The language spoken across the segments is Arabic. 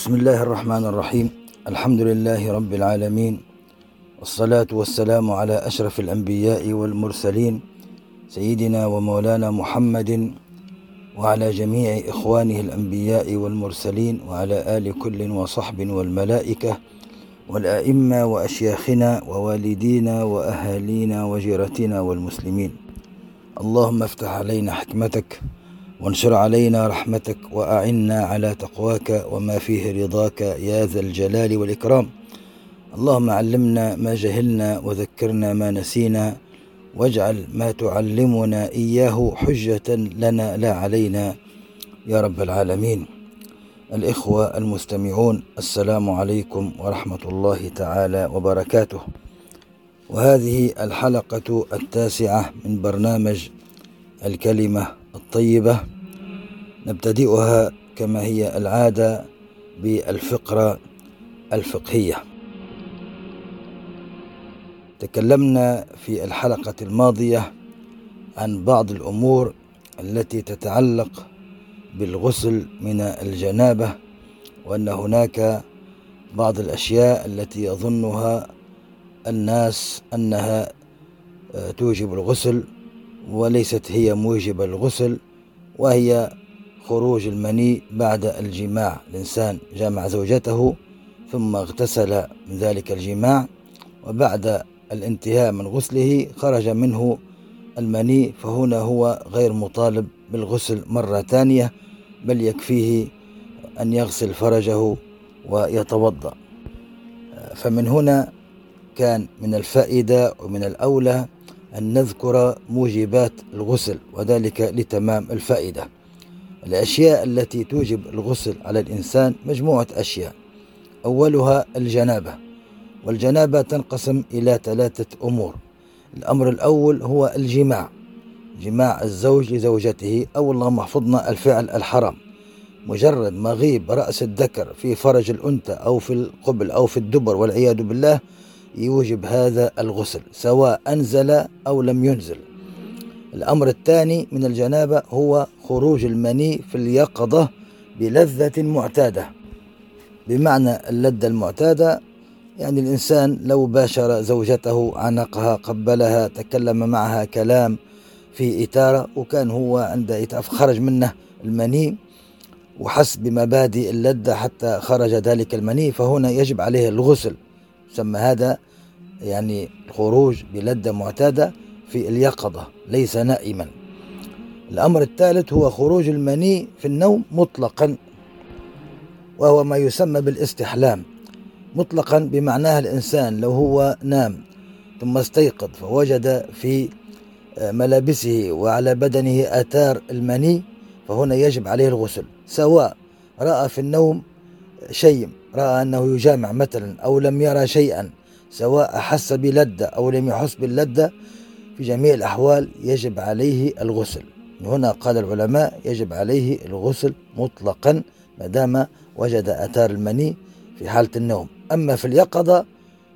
بسم الله الرحمن الرحيم. الحمد لله رب العالمين. والصلاة والسلام على أشرف الأنبياء والمرسلين سيدنا ومولانا محمد وعلى جميع إخوانه الأنبياء والمرسلين وعلى آل كل وصحب والملائكة والأئمة وأشياخنا ووالدينا وأهالينا وجيرتنا والمسلمين. اللهم افتح علينا حكمتك وانشر علينا رحمتك وأعنا على تقواك وما فيه رضاك يا ذا الجلال والإكرام. اللهم علمنا ما جهلنا وذكرنا ما نسينا واجعل ما تعلمنا إياه حجة لنا لا علينا يا رب العالمين. الإخوة المستمعون السلام عليكم ورحمة الله تعالى وبركاته. وهذه الحلقة التاسعة من برنامج الكلمة الطيبة نبتدئها كما هي العادة بالفقرة الفقهية. تكلمنا في الحلقة الماضية عن بعض الأمور التي تتعلق بالغسل من الجنابة وأن هناك بعض الأشياء التي يظنها الناس أنها آه، توجب الغسل. وليست هي موجبة الغسل وهي خروج المني بعد الجماع. الإنسان جامع زوجته ثم اغتسل من ذلك الجماع وبعد الانتهاء من غسله خرج منه المني فهنا هو غير مطالب بالغسل مرة ثانية بل يكفيه أن يغسل فرجه ويتوضأ. فمن هنا كان من الفائدة ومن الأولى أن نذكر موجبات الغسل وذلك لتمام الفائدة. الأشياء التي توجب الغسل على الإنسان مجموعة أشياء. أولها الجنابة. والجنابة تنقسم إلى ثلاثة أمور. الأمر الأول هو الجماع. جماع الزوج لزوجته أو اللهم احفظنا الفعل الحرام. مجرد مغيب رأس الذكر في فرج الأنثى أو في القبل أو في الدبر والعياذ بالله يوجب هذا الغسل سواء أنزل أو لم ينزل. الأمر الثاني من الجنابة هو خروج المني في اليقظة بلذة معتادة. بمعنى اللذة المعتادة يعني الإنسان لو باشر زوجته عنقها قبلها تكلم معها كلام في إثارة وكان هو عند خرج منه المني وحس بمبادئ اللذة حتى خرج ذلك المني فهنا يجب عليه الغسل. سمى هذا يعني الخروج بلذة معتادة في اليقظة ليس نائما. الأمر الثالث هو خروج المني في النوم مطلقا وهو ما يسمى بالاستحلام. مطلقا بمعناها الإنسان لو هو نام ثم استيقظ فوجد في آه، ملابسه وعلى بدنه آثار المني فهنا يجب عليه الغسل. سواء رأى في النوم شيء رأى أنه يجامع مثلا أو لم يرى شيئا سواء أحس بلذة أو لم يحس باللذة في جميع الأحوال يجب عليه الغسل. هنا قال العلماء يجب عليه الغسل مطلقا ما دام وجد أثار المني في حالة النوم. أما في اليقظة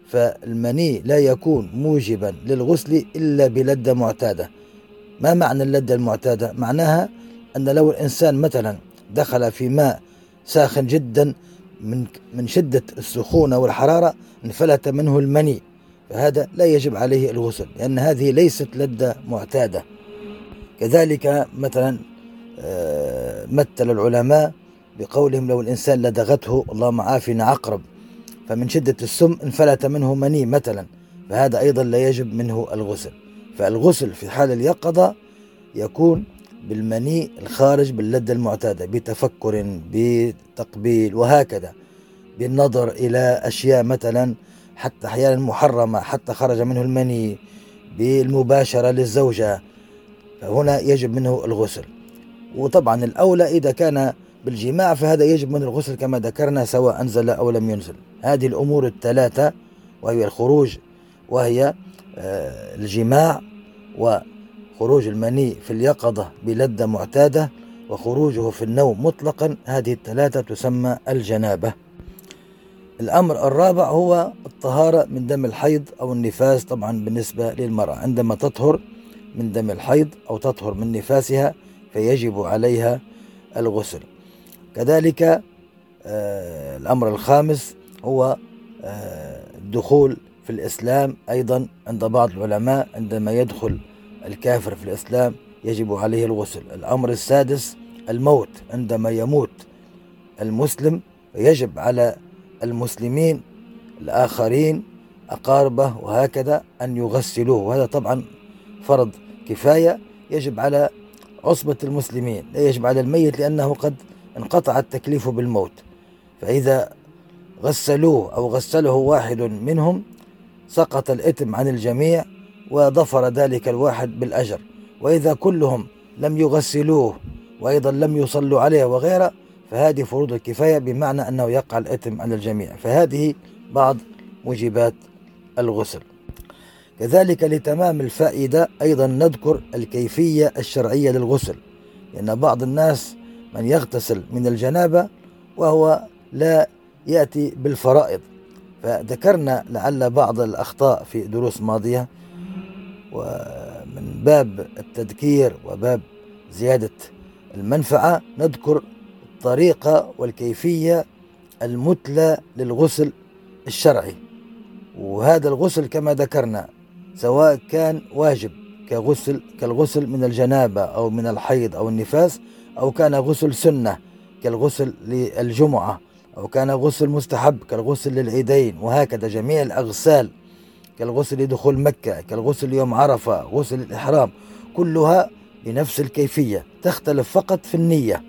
فالمني لا يكون موجبا للغسل إلا بلدة معتادة. ما معنى اللدة المعتادة؟ معناها أن لو الإنسان مثلا دخل في ماء ساخن جدا من من شدة السخونة والحرارة انفلت منه المني فهذا لا يجب عليه الغسل لأن هذه ليست لدة معتادة. كذلك مثلا آه، مثل العلماء بقولهم لو الإنسان لدغته اللهم عافنا عقرب فمن شدة السم انفلت منه مني مثلا فهذا أيضا لا يجب منه الغسل. فالغسل في حال اليقظة يكون بالمني الخارج باللذة المعتادة بتفكر بتقبيل وهكذا. بالنظر إلى أشياء مثلا حتى أحيانا محرمة حتى خرج منه المني بالمباشرة للزوجة فهنا يجب منه الغسل. وطبعا الأولى إذا كان بالجماع فهذا يجب منه الغسل كما ذكرنا سواء أنزل أو لم ينزل. هذه الأمور الثلاثة وهي الخروج وهي آه، الجماع وخروج المني في اليقظة بلذة معتادة وخروجه في النوم مطلقا هذه الثلاثة تسمى الجنابة. الأمر الرابع هو الطهارة من دم الحيض أو النفاس طبعا بالنسبة للمرأة. عندما تطهر من دم الحيض أو تطهر من نفاسها فيجب عليها الغسل. كذلك آه الأمر الخامس هو آه الدخول في الإسلام أيضا عند بعض العلماء عندما يدخل الكافر في الإسلام يجب عليه الغسل. الأمر السادس الموت. عندما يموت المسلم يجب على المسلمين الآخرين أقاربه وهكذا أن يغسلوه. وهذا طبعا فرض كفاية. يجب على عصبة المسلمين. لا يجب على الميت لأنه قد انقطع التكليف بالموت. فإذا غسلوه أو غسله واحد منهم سقط الإثم عن الجميع وظفر ذلك الواحد بالأجر. وإذا كلهم لم يغسلوه وأيضا لم يصلوا عليه وغيره فهذه فروض الكفاية بمعنى أنه يقع الإثم على الجميع. فهذه بعض موجبات الغسل. كذلك لتمام الفائدة أيضا نذكر الكيفية الشرعية للغسل. لأن بعض الناس من يغتسل من الجنابة وهو لا يأتي بالفرائض. فذكرنا لعل بعض الأخطاء في دروس ماضية ومن باب التذكير وباب زيادة المنفعة نذكر الطريقة والكيفية المثلى للغسل الشرعي. وهذا الغسل كما ذكرنا سواء كان واجب كغسل كالغسل من الجنابة أو من الحيض أو النفاس أو كان غسل سنة كالغسل للجمعة أو كان غسل مستحب كالغسل للعيدين وهكذا جميع الأغسال. كالغسل لدخول مكة كالغسل يوم عرفة غسل الإحرام كلها بنفس الكيفية تختلف فقط في النية.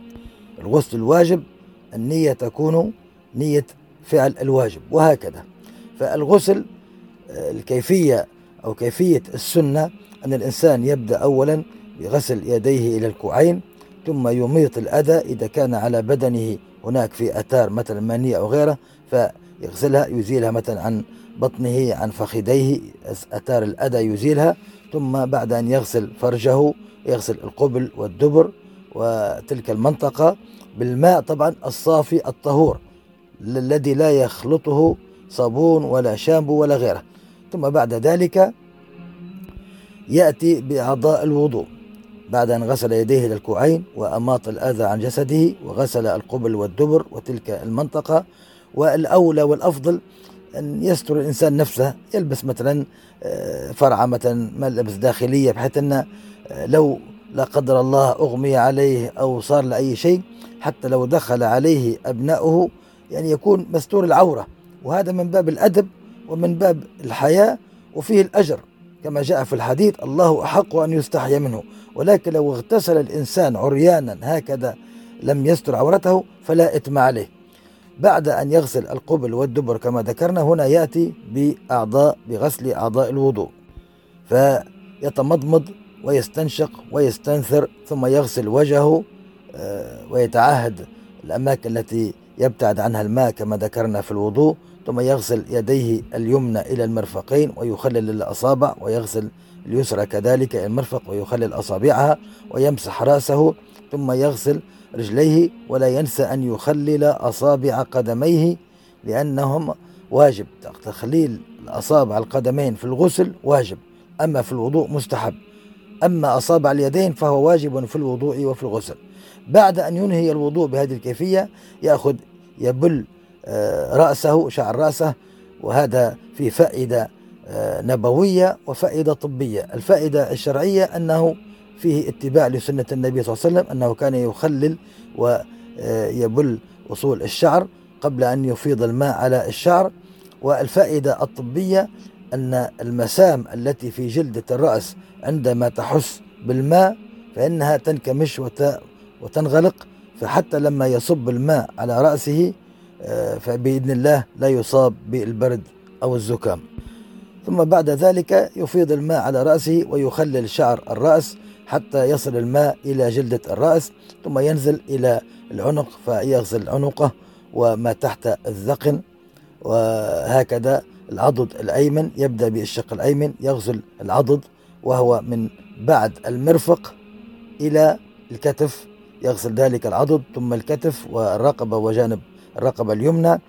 الغسل الواجب النية تكون نية فعل الواجب وهكذا. فالغسل الكيفية أو كيفية السنة أن الإنسان يبدأ أولا بغسل يديه إلى الكوعين ثم يميط الأذى إذا كان على بدنه هناك في أثار مثلا منية أو غيره فيغسلها يزيلها مثلا عن بطنه عن فخذيه أثار الأذى يزيلها ثم بعد أن يغسل فرجه يغسل القبل والدبر وتلك المنطقة بالماء طبعا الصافي الطهور الذي لا يخلطه صابون ولا شامبو ولا غيره. ثم بعد ذلك يأتي بأعضاء الوضوء. بعد أن غسل يديه إلى الكوعين وأماط الأذى عن جسده وغسل القبل والدبر وتلك المنطقة والأولى والأفضل أن يستر الإنسان نفسه يلبس مثلا آه، فرعة مثلا ملابس داخلية بحيث أن آه، لو لا قدر الله أغمي عليه أو صار لأي شيء حتى لو دخل عليه أبناؤه يعني يكون مستور العورة. وهذا من باب الأدب ومن باب الحياة وفيه الأجر. كما جاء في الحديث الله أحق أن يستحي منه. ولكن لو اغتسل الإنسان عريانا هكذا لم يستر عورته فلا إثم عليه. بعد أن يغسل القبل والدبر كما ذكرنا هنا يأتي بأعضاء بغسل أعضاء الوضوء. فيتمضمض ويستنشق ويستنثر ثم يغسل وجهه آه، ويتعهد الأماكن التي يبتعد عنها الماء كما ذكرنا في الوضوء ثم يغسل يديه اليمنى إلى المرفقين ويخلل الأصابع ويغسل اليسرى كذلك إلى المرفق ويخلل أصابعها ويمسح رأسه ثم يغسل رجليه ولا ينسى أن يخلل أصابع قدميه لأنهم واجب. تخليل الأصابع القدمين في الغسل واجب أما في الوضوء مستحب. أما أصابع اليدين فهو واجب في الوضوء وفي الغسل. بعد أن ينهي الوضوء بهذه الكيفية يأخذ يبل آه، رأسه شعر رأسه وهذا في فائدة آه، نبوية وفائدة طبية. الفائدة الشرعية أنه فيه اتباع لسنة النبي صلى الله عليه وسلم أنه كان يخلل آه، يبل وصول الشعر قبل أن يفيض الماء على الشعر. والفائدة الطبية أن المسام التي في جلدة الرأس عندما تحس بالماء فإنها تنكمش وتنغلق فحتى لما يصب الماء على رأسه آه، فبإذن الله لا يصاب بالبرد أو الزكام. ثم بعد ذلك يفيض الماء على رأسه ويخلل شعر الرأس حتى يصل الماء إلى جلدة الرأس ثم ينزل إلى العنق فيغسل عنقه وما تحت الذقن وهكذا العضد الأيمن يبدأ بالشق الأيمن يغسل العضد وهو من بعد المرفق إلى الكتف يغسل ذلك العضد ثم الكتف والرقبة وجانب الرقبة اليمنى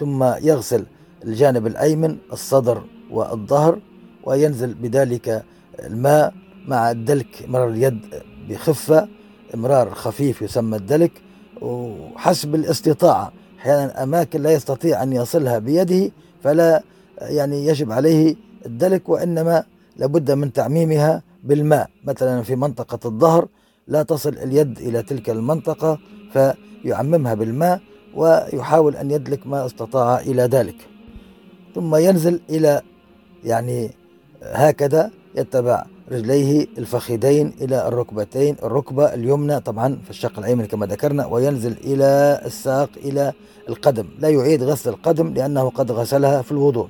ثم يغسل الجانب الأيمن الصدر والظهر وينزل بذلك الماء مع الدلك مرر اليد بخفة امرار خفيف يسمى الدلك وحسب الاستطاعة. أحيانا أماكن لا يستطيع أن يصلها بيده فلا يعني يجب عليه الدلك وإنما لابد من تعميمها بالماء. مثلا في منطقة الظهر لا تصل اليد إلى تلك المنطقة فيعممها بالماء ويحاول أن يدلك ما استطاع إلى ذلك. ثم ينزل إلى يعني هكذا يتبع رجليه الفخذين إلى الركبتين الركبة اليمنى طبعا في الشق الأيمن كما ذكرنا وينزل إلى الساق إلى القدم. لا يعيد غسل القدم لأنه قد غسلها في الوضوء.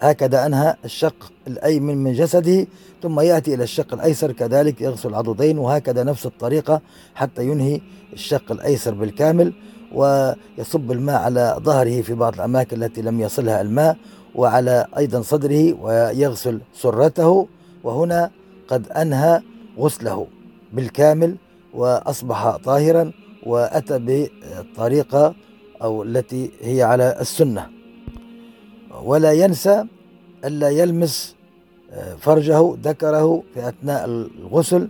هكذا أنهى الشق الأيمن من جسده ثم يأتي إلى الشق الأيسر كذلك يغسل العضدين وهكذا نفس الطريقة حتى ينهي الشق الأيسر بالكامل ويصب الماء على ظهره في بعض الأماكن التي لم يصلها الماء وعلى أيضا صدره ويغسل سرته. وهنا قد أنهى غسله بالكامل وأصبح طاهرا وأتى بالطريقة أو التي هي على السنة. ولا ينسى ألا يلمس آه، فرجه ذكره في أثناء الغسل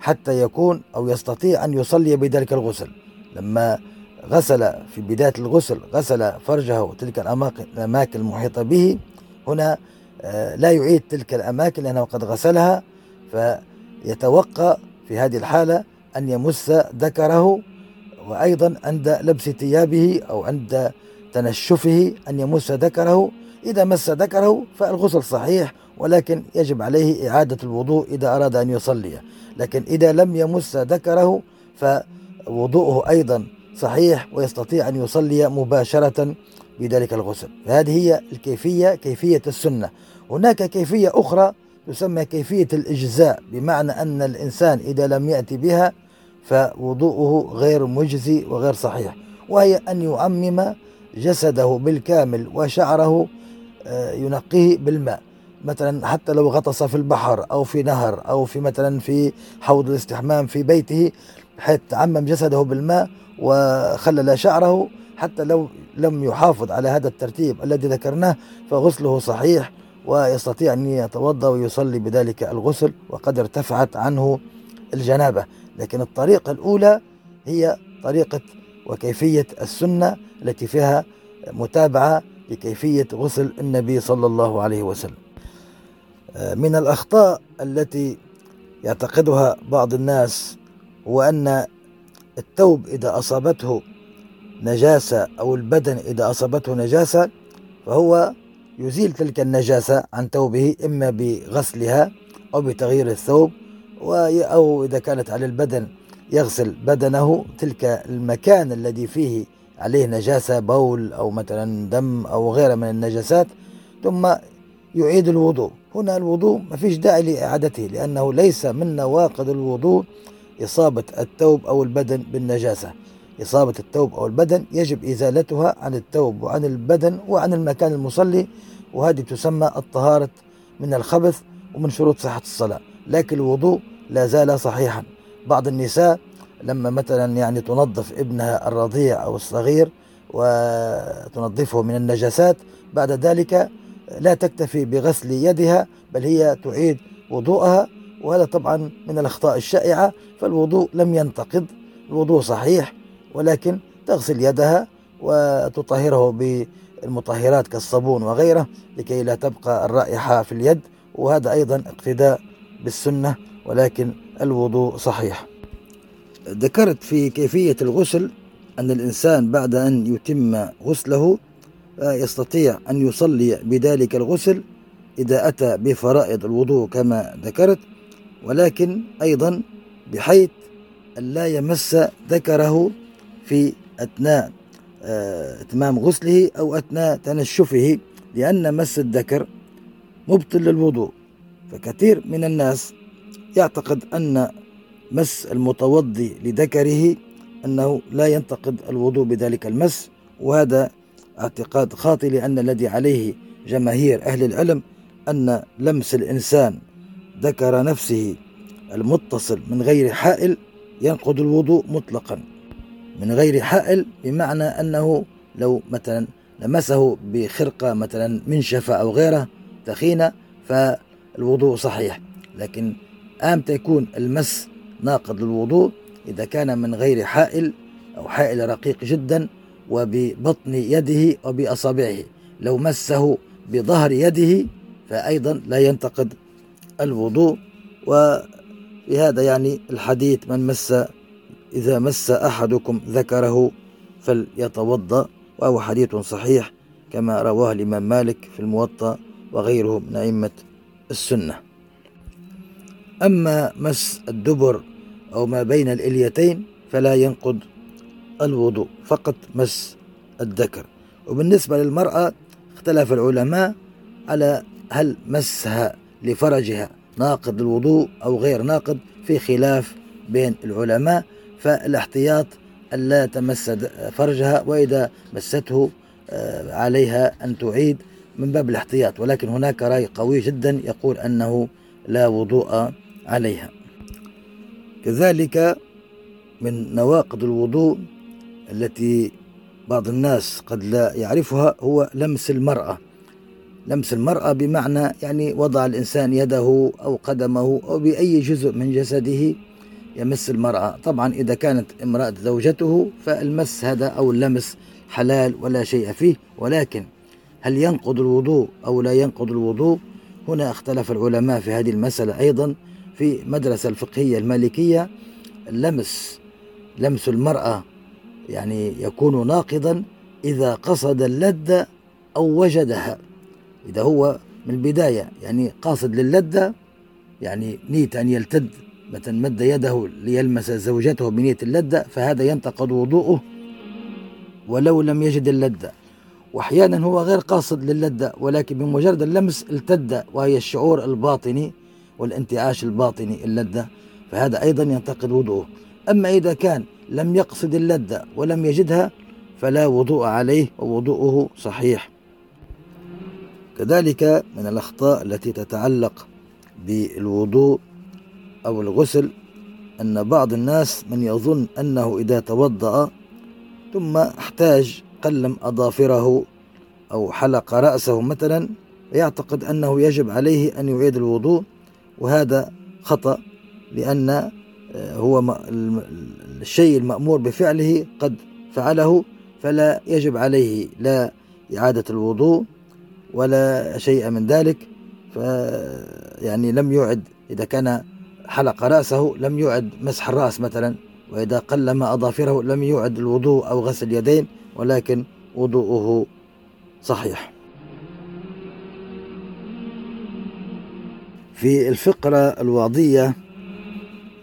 حتى يكون أو يستطيع أن يصلي بذلك الغسل. لما غسل في بداية الغسل غسل فرجه تلك الأماكن المحيطة به هنا آه، لا يعيد تلك الأماكن لأنه قد غسلها. فيتوقع في هذه الحالة أن يمس ذكره وأيضا عند لبس ثيابه أو عند تنشفه أن يمس ذكره. إذا مس ذكره فالغسل صحيح ولكن يجب عليه إعادة الوضوء إذا أراد أن يصلي. لكن إذا لم يمس ذكره فوضوءه أيضا صحيح ويستطيع أن يصلي مباشرة بذلك الغسل. فهذه هي الكيفية كيفية السنة. هناك كيفية أخرى تسمى كيفية الإجزاء بمعنى أن الإنسان إذا لم يأتي بها فوضوءه غير مجزي وغير صحيح وهي أن يعمم جسده بالكامل وشعره آه، ينقيه بالماء. مثلا حتى لو غطس في البحر أو في نهر أو في مثلا في حوض الاستحمام في بيته حيث تعمم جسده بالماء وخلل شعره حتى لو لم يحافظ على هذا الترتيب الذي ذكرناه فغسله صحيح ويستطيع أن يتوضأ ويصلي بذلك الغسل وقد ارتفعت عنه الجنابة. لكن الطريقة الأولى هي طريقة وكيفية السنة التي فيها متابعة لكيفية غسل النبي صلى الله عليه وسلم. من الأخطاء التي يعتقدها بعض الناس هو أن الثوب إذا أصابته نجاسة أو البدن إذا أصابته نجاسة فهو يزيل تلك النجاسة عن ثوبه إما بغسلها أو بتغيير الثوب أو إذا كانت على البدن يغسل بدنه. تلك المكان الذي فيه عليه نجاسة بول أو مثلا دم أو غيره من النجاسات ثم يعيد الوضوء. هنا الوضوء ما فيش داعي لإعادته لأنه ليس من نواقض الوضوء إصابة الثوب أو البدن بالنجاسة. إصابة الثوب أو البدن يجب إزالتها عن الثوب وعن البدن وعن المكان المصلي وهذه تسمى الطهارة من الخبث ومن شروط صحة الصلاة. لكن الوضوء لا زال صحيحا. بعض النساء لما مثلا يعني تنظف ابنها الرضيع أو الصغير وتنظفه من النجاسات بعد ذلك لا تكتفي بغسل يدها بل هي تعيد وضوءها وهذا طبعا من الأخطاء الشائعة فالوضوء لم ينتقض. الوضوء صحيح ولكن تغسل يدها وتطهره بالمطهرات كالصابون وغيره لكي لا تبقى الرائحة في اليد. وهذا أيضا اقتداء بالسنة ولكن الوضوء صحيح. ذكرت في كيفية الغسل أن الإنسان بعد أن يتم غسله يستطيع أن يصلي بذلك الغسل إذا أتى بفرائض الوضوء كما ذكرت. ولكن أيضا بحيث أن لا يمس ذكره في أثناء آه، إتمام غسله أو أثناء تنشفه لأن مس الذكر مبطل للوضوء. فكثير من الناس يعتقد أن مس المتوضي لذكره أنه لا ينتقد الوضوء بذلك المس وهذا اعتقاد خاطئ لأن الذي عليه جماهير أهل العلم أن لمس الإنسان ذكر نفسه المتصل من غير حائل ينقض الوضوء مطلقا. من غير حائل بمعنى أنه لو مثلا لمسه بخرقة مثلا منشفة أو غيره تخينة فالوضوء صحيح. لكن آمتى يكون المس ناقض للوضوء إذا كان من غير حائل أو حائل رقيق جدا وببطن يده وبأصابعه. لو مسه بظهر يده فأيضا لا ينتقد الوضوء. وفي هذا يعني الحديث من مس إذا مس أحدكم ذكره فليتوضأ وهو حديث صحيح كما رواه الإمام مالك في الموطأ وغيره من أئمة السنة. أما مس الدبر أو ما بين الإليتين فلا ينقض الوضوء فقط مس الذكر. وبالنسبة للمرأة اختلف العلماء على هل مسها لفرجها ناقض الوضوء أو غير ناقض في خلاف بين العلماء. فالاحتياط ألا تمس فرجها وإذا مسته آه، عليها أن تعيد من باب الاحتياط. ولكن هناك رأي قوي جدا يقول أنه لا وضوء عليها. كذلك من نواقض الوضوء التي بعض الناس قد لا يعرفها هو لمس المرأة. لمس المرأة بمعنى يعني وضع الإنسان يده أو قدمه أو بأي جزء من جسده يمس المرأة. طبعا إذا كانت امرأة زوجته فالمس هذا أو اللمس حلال ولا شيء فيه. ولكن هل ينقض الوضوء أو لا ينقض الوضوء؟ هنا اختلف العلماء في هذه المسألة. أيضا في مدرسة الفقهية المالكية لمس لمس المرأة يعني يكون ناقضا إذا قصد اللذة أو وجدها. إذا هو من البداية يعني قاصد للذة يعني نيت أن يلتد مثلا مد يده ليلمس زوجته بنية اللذة فهذا ينتقض وضوءه. ولو لم يجد اللذة وأحيانا هو غير قاصد للذة ولكن بمجرد اللمس التد وهي الشعور الباطني والانتعاش الباطني اللذة فهذا أيضا ينتقد وضوءه. أما إذا كان لم يقصد اللذة ولم يجدها فلا وضوء عليه ووضوءه صحيح. كذلك من الأخطاء التي تتعلق بالوضوء أو الغسل أن بعض الناس من يظن أنه إذا توضأ ثم احتاج قلم أظافره أو حلق رأسه مثلا يعتقد أنه يجب عليه أن يعيد الوضوء وهذا خطأ لأن آه، هو الشيء المأمور بفعله قد فعله فلا يجب عليه لا إعادة الوضوء ولا شيء من ذلك ف يعني لم يعد إذا كان حلق رأسه لم يعد مسح الرأس مثلا وإذا قلم أظافره لم يعد الوضوء أو غسل اليدين ولكن وضوءه صحيح. في الفقرة الوعظية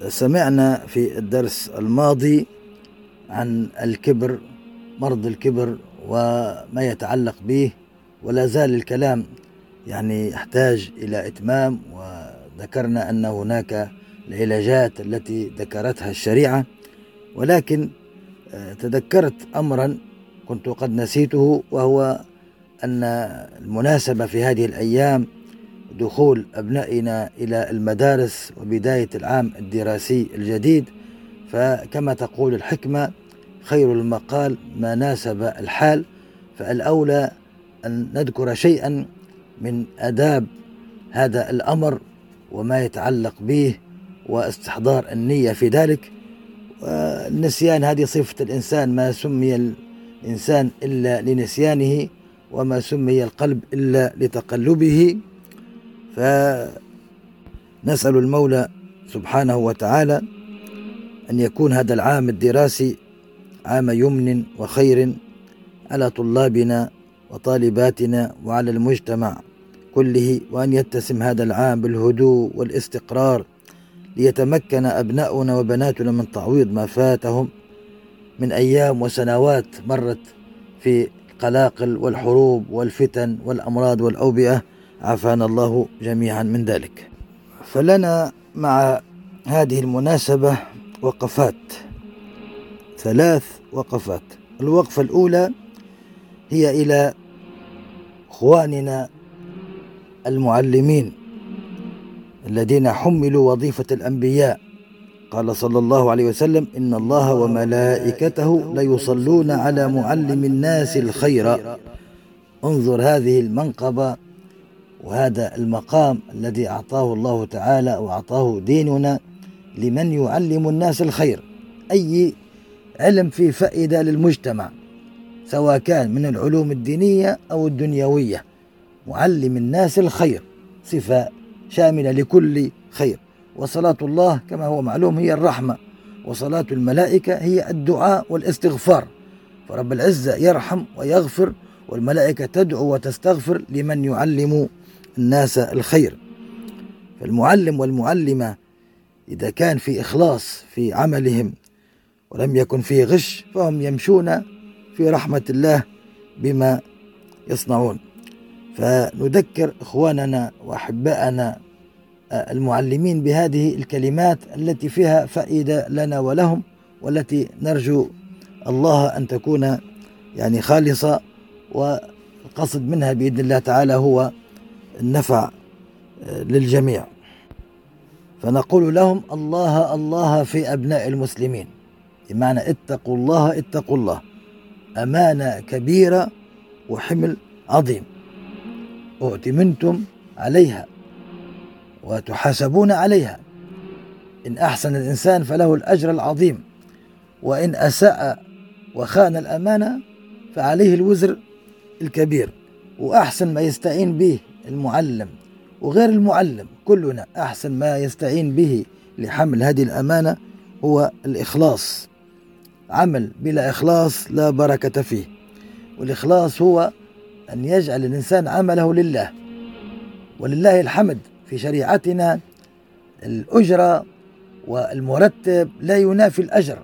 سمعنا في الدرس الماضي عن الكبر مرض الكبر وما يتعلق به ولا زال الكلام يعني يحتاج إلى إتمام وذكرنا أن هناك العلاجات التي ذكرتها الشريعة ولكن آه، تذكرت أمرا كنت قد نسيته وهو أن المناسبة في هذه الأيام دخول أبنائنا إلى المدارس وبداية العام الدراسي الجديد. فكما تقول الحكمة خير المقال ما ناسب الحال. فالأولى أن نذكر شيئا من آداب هذا الأمر وما يتعلق به واستحضار النية في ذلك والنسيان هذه صفة الإنسان ما سمي الإنسان إلا لنسيانه وما سمي القلب إلا لتقلبه. فنسأل المولى سبحانه وتعالى أن يكون هذا العام الدراسي عام يمن وخير على طلابنا وطالباتنا وعلى المجتمع كله وأن يتسم هذا العام بالهدوء والاستقرار ليتمكن أبناؤنا وبناتنا من تعويض ما فاتهم من أيام وسنوات مرت في القلاقل والحروب والفتن والأمراض والأوبئة. عافانا الله جميعا من ذلك. فلنا مع هذه المناسبة وقفات ثلاث وقفات. الوقفة الأولى هي إلى إخواننا المعلمين. الذين حملوا وظيفة الأنبياء. قال صلى الله عليه وسلم إن الله وملائكته ليصلون على معلم الناس الخير. انظر هذه المنقبة وهذا المقام الذي أعطاه الله تعالى وأعطاه ديننا لمن يعلم الناس الخير. أي علم فيه فائدة للمجتمع سواء كان من العلوم الدينية أو الدنيوية. معلم الناس الخير صفة شاملة لكل خير. وصلاة الله كما هو معلوم هي الرحمة. وصلاة الملائكة هي الدعاء والاستغفار. فرب العزة يرحم ويغفر والملائكة تدعو وتستغفر لمن يعلم الناس الخير. فالمعلم والمعلمة إذا كان في إخلاص في عملهم ولم يكن فيه غش فهم يمشون في رحمة الله بما يصنعون. فنذكر إخواننا وأحباءنا المعلمين بهذه الكلمات التي فيها فائدة لنا ولهم والتي نرجو الله أن تكون يعني خالصة والقصد منها بإذن الله تعالى هو النفع للجميع. فنقول لهم الله الله في أبناء المسلمين. بمعنى اتقوا الله اتقوا الله. أمانة كبيرة وحمل عظيم. أؤتمنتم عليها وتحاسبون عليها. إن أحسن الإنسان فله الأجر العظيم وإن أساء وخان الأمانة فعليه الوزر الكبير. وأحسن ما يستعين به المعلم وغير المعلم كلنا أحسن ما يستعين به لحمل هذه الأمانة هو الإخلاص. عمل بلا إخلاص لا بركة فيه. والإخلاص هو أن يجعل الإنسان عمله لله ولله الحمد في شريعتنا. الأجرة والمرتب لا ينافي الأجر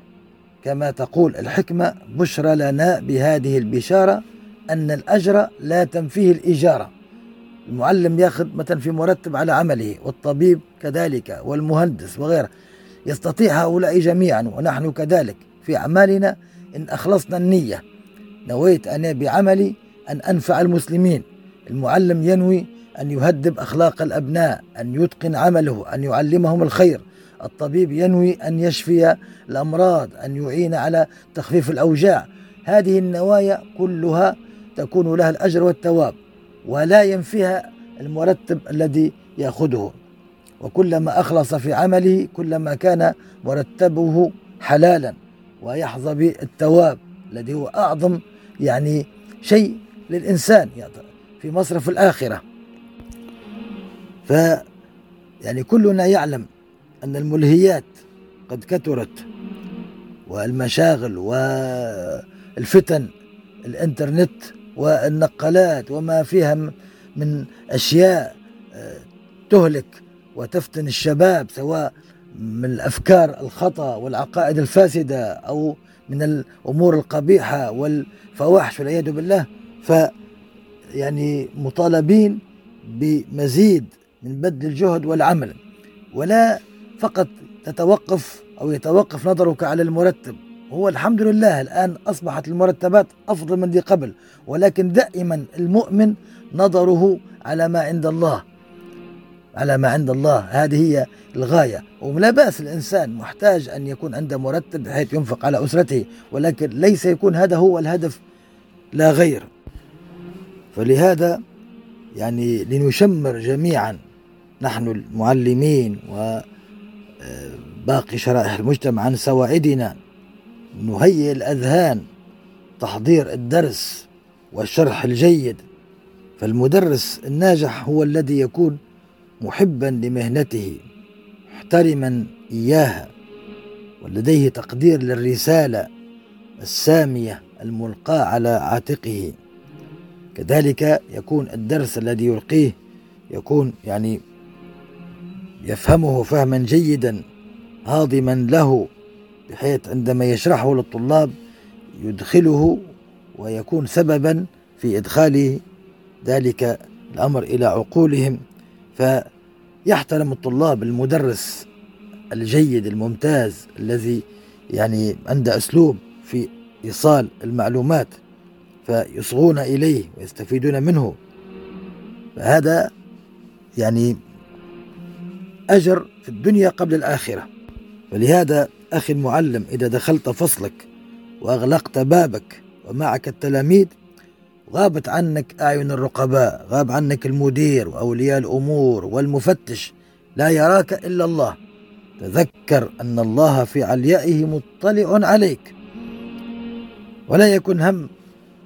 كما تقول الحكمة بشرى لنا بهذه البشارة أن الأجر لا تنفيه الإجارة. المعلم ياخذ مثلا في مرتب على عمله والطبيب كذلك والمهندس وغيره. يستطيع هؤلاء جميعا ونحن كذلك. في أعمالنا إن أخلصنا النية نويت أنا بعملي أن أنفع المسلمين. المعلم ينوي أن يهذب أخلاق الأبناء أن يتقن عمله أن يعلمهم الخير. الطبيب ينوي أن يشفي الأمراض أن يعين على تخفيف الأوجاع. هذه النوايا كلها تكون لها الأجر والثواب ولا ينفيها المرتب الذي يأخذه. وكلما أخلص في عمله كلما كان مرتبه حلالا ويحظى بالثواب الذي هو أعظم يعني شيء للإنسان في مصرف الآخرة. ف يعني كلنا يعلم أن الملهيات قد كثرت والمشاغل والفتن الإنترنت والنقالات وما فيها من أشياء آه، تهلك وتفتن الشباب سواء من الأفكار الخطأ والعقائد الفاسدة أو من الأمور القبيحة والفواحش والعياذ بالله. ف يعني مطالبين بمزيد من بذل الجهد والعمل ولا فقط تتوقف أو يتوقف نظرك على المرتب. هو الحمد لله الآن أصبحت المرتبات أفضل من ذي قبل ولكن دائما المؤمن نظره على ما عند الله. على ما عند الله. هذه هي الغاية. ولا بأس الإنسان محتاج أن يكون عنده مرتب بحيث ينفق على أسرته ولكن ليس يكون هذا هو الهدف لا غير. فلهذا يعني لنشمر جميعا نحن المعلمين وباقي شرائح المجتمع عن سواعدنا نهيئ الأذهان تحضير الدرس والشرح الجيد فالمدرس الناجح هو الذي يكون محبا لمهنته محترما إياها ولديه تقدير للرسالة السامية الملقاة على عاتقه. كذلك يكون الدرس الذي يلقيه يكون يعني يفهمه فهما جيدا هاضما له بحيث عندما يشرحه للطلاب يدخله ويكون سببا في إدخال ذلك الأمر إلى عقولهم. فيحترم الطلاب المدرس الجيد الممتاز الذي يعني عنده أسلوب في إيصال المعلومات. فيصغون إليه ويستفيدون منه. فهذا يعني أجر في الدنيا قبل الآخرة. فلهذا أخي المعلم إذا دخلت فصلك وأغلقت بابك ومعك التلاميذ غابت عنك أعين الرقباء غاب عنك المدير وأولياء الأمور والمفتش لا يراك إلا الله. تذكر أن الله في عليائه مطلع عليك. ولا يكن هم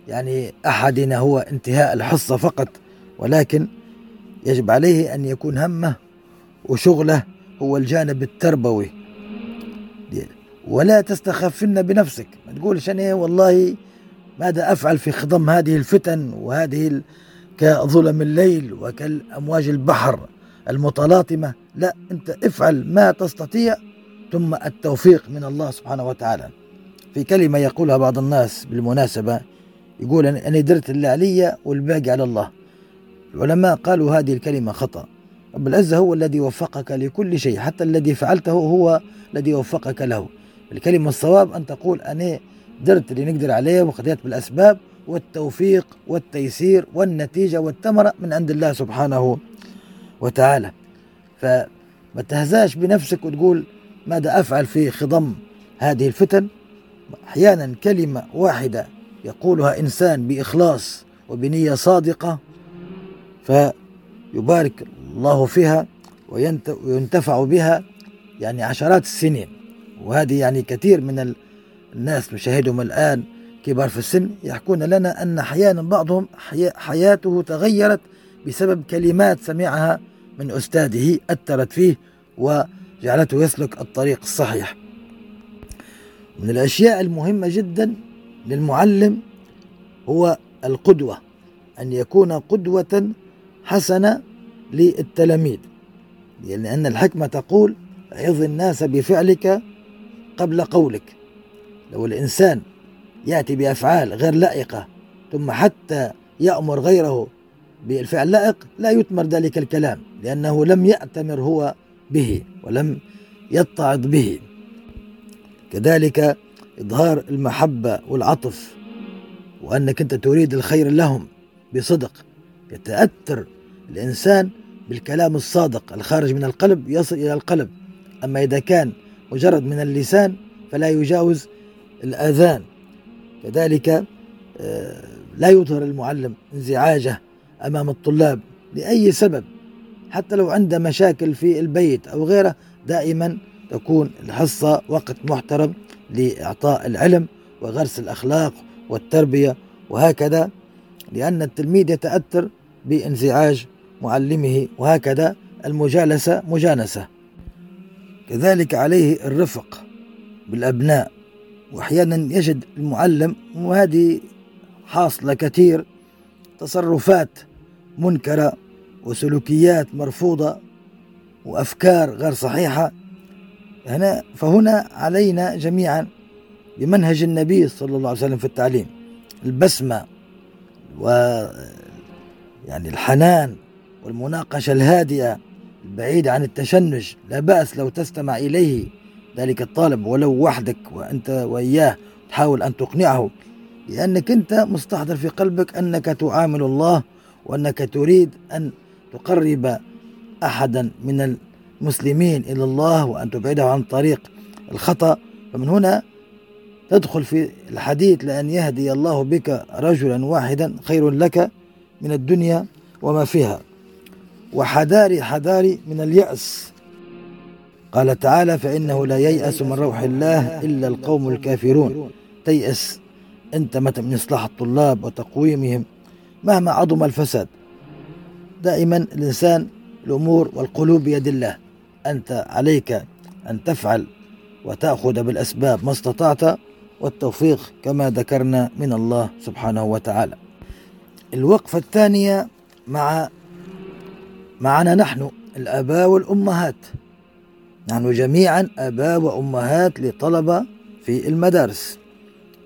يعني أحدنا هو انتهاء الحصة فقط ولكن يجب عليه أن يكون همه وشغله هو الجانب التربوي. ولا تستخفن بنفسك. ما تقولش أنا والله ماذا أفعل في خضم هذه الفتن وهذه كظلم الليل وكالأمواج البحر المتلاطمة. لا أنت افعل ما تستطيع ثم التوفيق من الله سبحانه وتعالى. في كلمة يقولها بعض الناس بالمناسبة يقول أنا درت اللي علي والباقي على الله. العلماء قالوا هذه الكلمة خطأ. رب العزة هو الذي وفقك لكل شيء حتى الذي فعلته هو الذي وفقك له. الكلمة الصواب أن تقول أنا درت اللي نقدر عليه وخذيت بالأسباب والتوفيق والتيسير والنتيجة والثمرة من عند الله سبحانه وتعالى. فما تهزاش بنفسك وتقول ماذا أفعل في خضم هذه الفتن. أحيانا كلمة واحدة يقولها إنسان بإخلاص وبنية صادقة فيبارك الله فيها وينتفع بها يعني عشرات السنين. وهذه يعني كثير من الناس نشاهدهم الآن كبار في السن يحكون لنا أن أحيانا بعضهم حياته تغيرت بسبب كلمات سمعها من أستاذه أثرت فيه وجعلته يسلك الطريق الصحيح. من الأشياء المهمة جدا للمعلم هو القدوة أن يكون قدوة حسنة للتلاميذ. لأن الحكمة تقول عظ الناس بفعلك قبل قولك. لو الإنسان يأتي بأفعال غير لائقة ثم حتى يأمر غيره بالفعل لائق لا يثمر ذلك الكلام لأنه لم يأتمر هو به ولم يتعظ به. كذلك إظهار المحبة والعطف وأنك أنت تريد الخير لهم بصدق. يتأثر الإنسان بالكلام الصادق الخارج من القلب يصل إلى القلب. أما إذا كان مجرد من اللسان فلا يجاوز الآذان. كذلك آه، لا يظهر المعلم انزعاجه أمام الطلاب لأي سبب حتى لو عنده مشاكل في البيت أو غيره دائما تكون الحصة وقت محترم لإعطاء العلم وغرس الأخلاق والتربية وهكذا لأن التلميذ يتأثر بانزعاج معلمه وهكذا المجالسة مجانسة. كذلك عليه الرفق بالأبناء وأحيانا يجد المعلم وهذه حاصلة كثير تصرفات منكرة وسلوكيات مرفوضة وأفكار غير صحيحة هنا فهنا علينا جميعا بمنهج النبي صلى الله عليه وسلم في التعليم. البسمة و يعني الحنان والمناقشة الهادئة البعيدة عن التشنج لا بأس لو تستمع إليه. ذلك الطالب ولو وحدك وأنت وإياه تحاول أن تقنعه لأنك أنت مستحضر في قلبك أنك تعامل الله وأنك تريد أن تقرب أحدا من المسلمين إلى الله وأن تبعده عن طريق الخطأ فمن هنا تدخل في الحديث لأن يهدي الله بك رجلا واحدا خير لك من الدنيا وما فيها. وحذاري حذاري من اليأس. قال تعالى فإنه لا ييأس من روح الله إلا القوم الكافرون. تيأس. أنت متى من إصلاح الطلاب وتقويمهم؟ مهما عظم الفساد. دائما الإنسان الأمور والقلوب بيد الله. أنت عليك أن تفعل وتأخذ بالأسباب ما استطعت والتوفيق كما ذكرنا من الله سبحانه وتعالى. الوقفة الثانية مع معنا نحن الآباء والأمهات. نحن جميعا آباء وأمهات لطلبة في المدارس.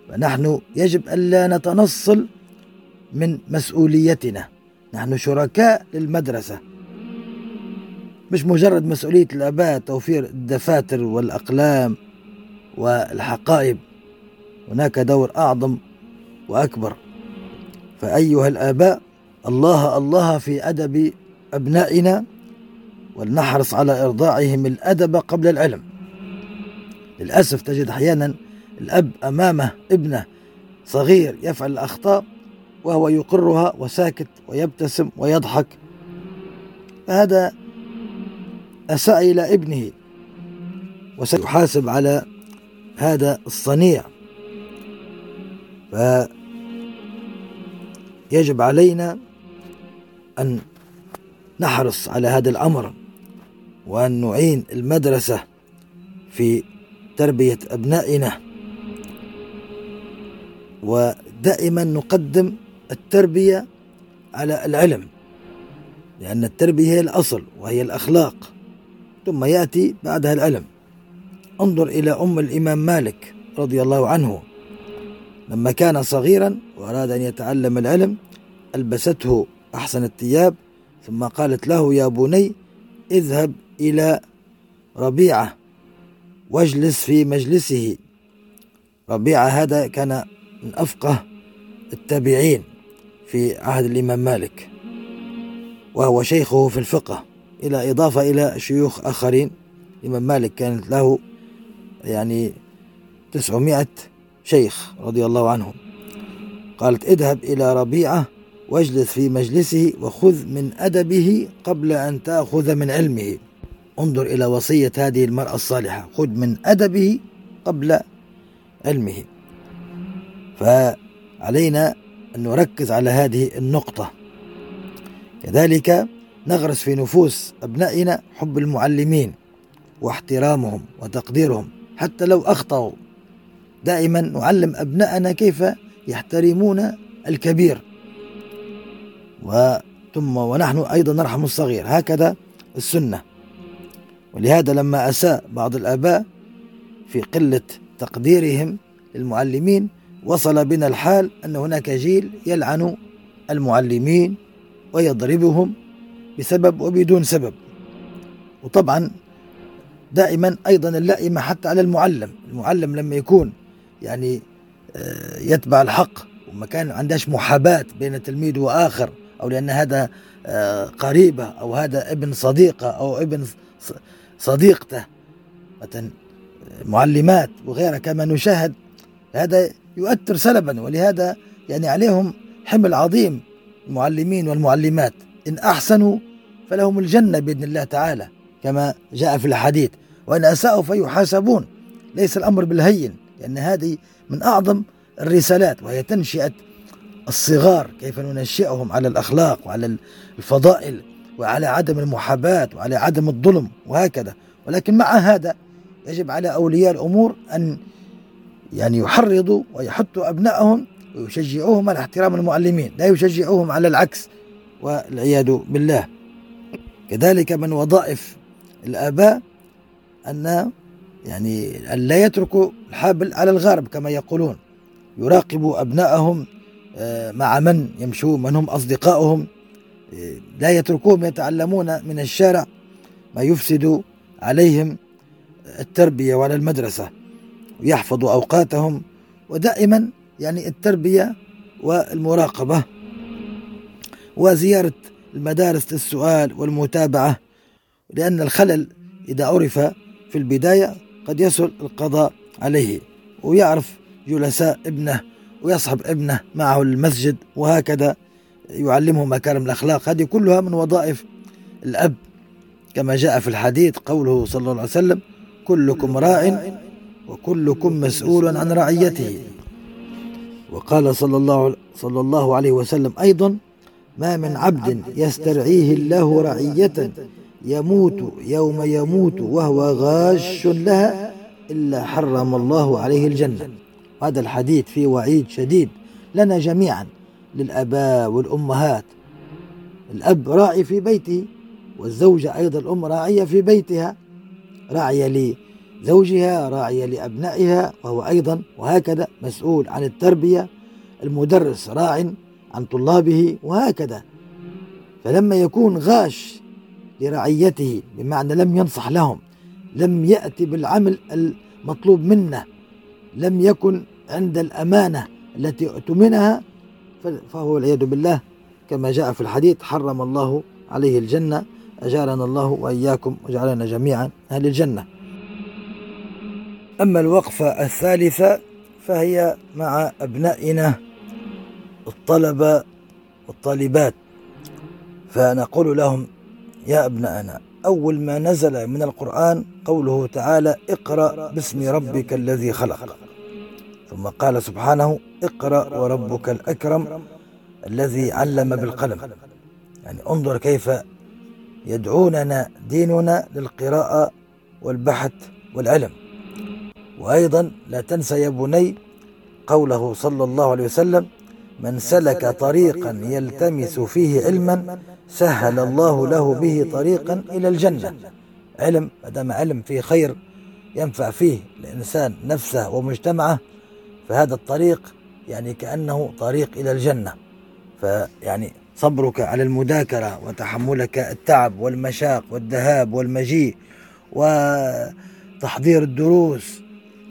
فنحن يجب ألا نتنصل من مسؤوليتنا. نحن شركاء للمدرسة. مش مجرد مسؤولية الآباء توفير الدفاتر والأقلام والحقائب. هناك دور أعظم وأكبر. فأيها الآباء الله الله في أدب أبنائنا ولنحرص على إرضاعهم الأدب قبل العلم. للأسف تجد أحيانا الأب أمامه ابنة صغير يفعل الأخطاء وهو يقرها وساكت ويبتسم ويضحك. فهذا أساء إلى ابنه وسيحاسب على هذا الصنيع. فيجب علينا أن نحرص على هذا الأمر وأن نعين المدرسة في تربية أبنائنا. ودائما نقدم التربية على العلم لأن التربية هي الأصل وهي الأخلاق. ثم يأتي بعدها العلم انظر إلى أم الإمام مالك رضي الله عنه. لما كان صغيرا وأراد أن يتعلم العلم ألبسته أحسن الثياب ثم قالت له يا بني اذهب إلى ربيعة واجلس في مجلسه. ربيعة هذا كان من أفقه التابعين في عهد الإمام مالك وهو شيخه في الفقه. إلى إضافة إلى شيوخ آخرين. الإمام مالك كانت له يعني تسعمائة شيخ رضي الله عنهم. قالت اذهب إلى ربيعة واجلس في مجلسه وخذ من أدبه قبل أن تأخذ من علمه. انظر إلى وصية هذه المرأة الصالحة. خذ من أدبه قبل علمه. فعلينا أن نركز على هذه النقطة. كذلك نغرس في نفوس أبنائنا حب المعلمين واحترامهم وتقديرهم حتى لو أخطأوا. دائما نعلم أبنائنا كيف يحترمون الكبير. وثم ونحن أيضا نرحم الصغير. هكذا السنة. ولهذا لما أساء بعض الآباء في قلة تقديرهم للمعلمين وصل بنا الحال أن هناك جيل يلعن المعلمين ويضربهم بسبب وبدون سبب. وطبعا دائما أيضا اللائمة حتى على المعلم المعلم لما يكون يعني آه، يتبع الحق وما كان عندهاش محاباة بين تلميذ وآخر أو لأن هذا آه، قريبة أو هذا ابن صديقة أو ابن صديقته مثلا معلمات وغيرها كما نشاهد هذا يؤثر سلبا. ولهذا يعني عليهم حمل عظيم المعلمين والمعلمات. إن أحسنوا فلهم الجنة بإذن الله تعالى كما جاء في الحديث وإن أساءوا فيحاسبون. ليس الأمر بالهين لأن هذه من أعظم الرسالات وهي تنشئة الصغار كيف ننشئهم على الأخلاق وعلى الفضائل وعلى عدم المحاباة وعلى عدم الظلم وهكذا. ولكن مع هذا يجب على أولياء الأمور أن يعني يحرضوا ويحثوا أبنائهم ويشجعوهم على احترام المعلمين لا يشجعوهم على العكس. والعياذ بالله. كذلك من وظائف الآباء أن يعني أن لا يتركوا الحابل على الغارب كما يقولون. يراقبوا أبنائهم آه، مع من يمشون من هم أصدقائهم لا يتركوهم يتعلمون من الشارع ما يفسد عليهم التربية وعلى المدرسة. ويحفظوا أوقاتهم ودائما يعني التربية والمراقبة. وزيارة المدارس للسؤال والمتابعة لأن الخلل إذا عرف في البداية قد يسهل القضاء عليه ويعرف جلساء ابنه ويصحب ابنه معه المسجد وهكذا يعلمه مكارم الأخلاق. هذه كلها من وظائف الأب. كما جاء في الحديث قوله صلى الله عليه وسلم كلكم راع وكلكم مسؤول عن رعيته. وقال صلى الله صلى الله عليه وسلم أيضا ما من عبد يسترعيه الله رعية يموت يوم يموت وهو غاش لها إلا حرم الله عليه الجنة. هذا الحديث فيه وعيد شديد لنا جميعا للآباء والأمهات. الأب راعي في بيته والزوجة أيضا الأم راعية في بيتها. راعية لزوجها راعية لأبنائها وهو أيضا وهكذا مسؤول عن التربية. المدرس راع عن طلابه وهكذا. فلما يكون غاش لرعيته بمعنى لم ينصح لهم لم يأتي بالعمل المطلوب منه لم يكن عند الأمانة التي اؤتمنها فهو والعياذ بالله كما جاء في الحديث حرم الله عليه الجنة أجارنا الله وإياكم وجعلنا جميعا أهل الجنة. أما الوقفة الثالثة فهي مع أبنائنا الطلبة والطالبات. فنقول لهم يا أبنائنا أول ما نزل من القرآن قوله تعالى اقرأ باسم ربك الذي خلق. ثم قال سبحانه اقرأ وربك الأكرم الذي علم بالقلم. يعني انظر كيف يدعوننا ديننا للقراءة والبحث والعلم. وأيضا لا تنسى يا بني قوله صلى الله عليه وسلم من سلك طريقا يلتمس فيه علما سهل الله له به طريقا إلى الجنة. علم ما دام علم فيه خير ينفع فيه الإنسان نفسه ومجتمعه فهذا الطريق يعني كأنه طريق إلى الجنة. فيعني صبرك على المذاكرة وتحملك التعب والمشاق والذهاب والمجيء وتحضير الدروس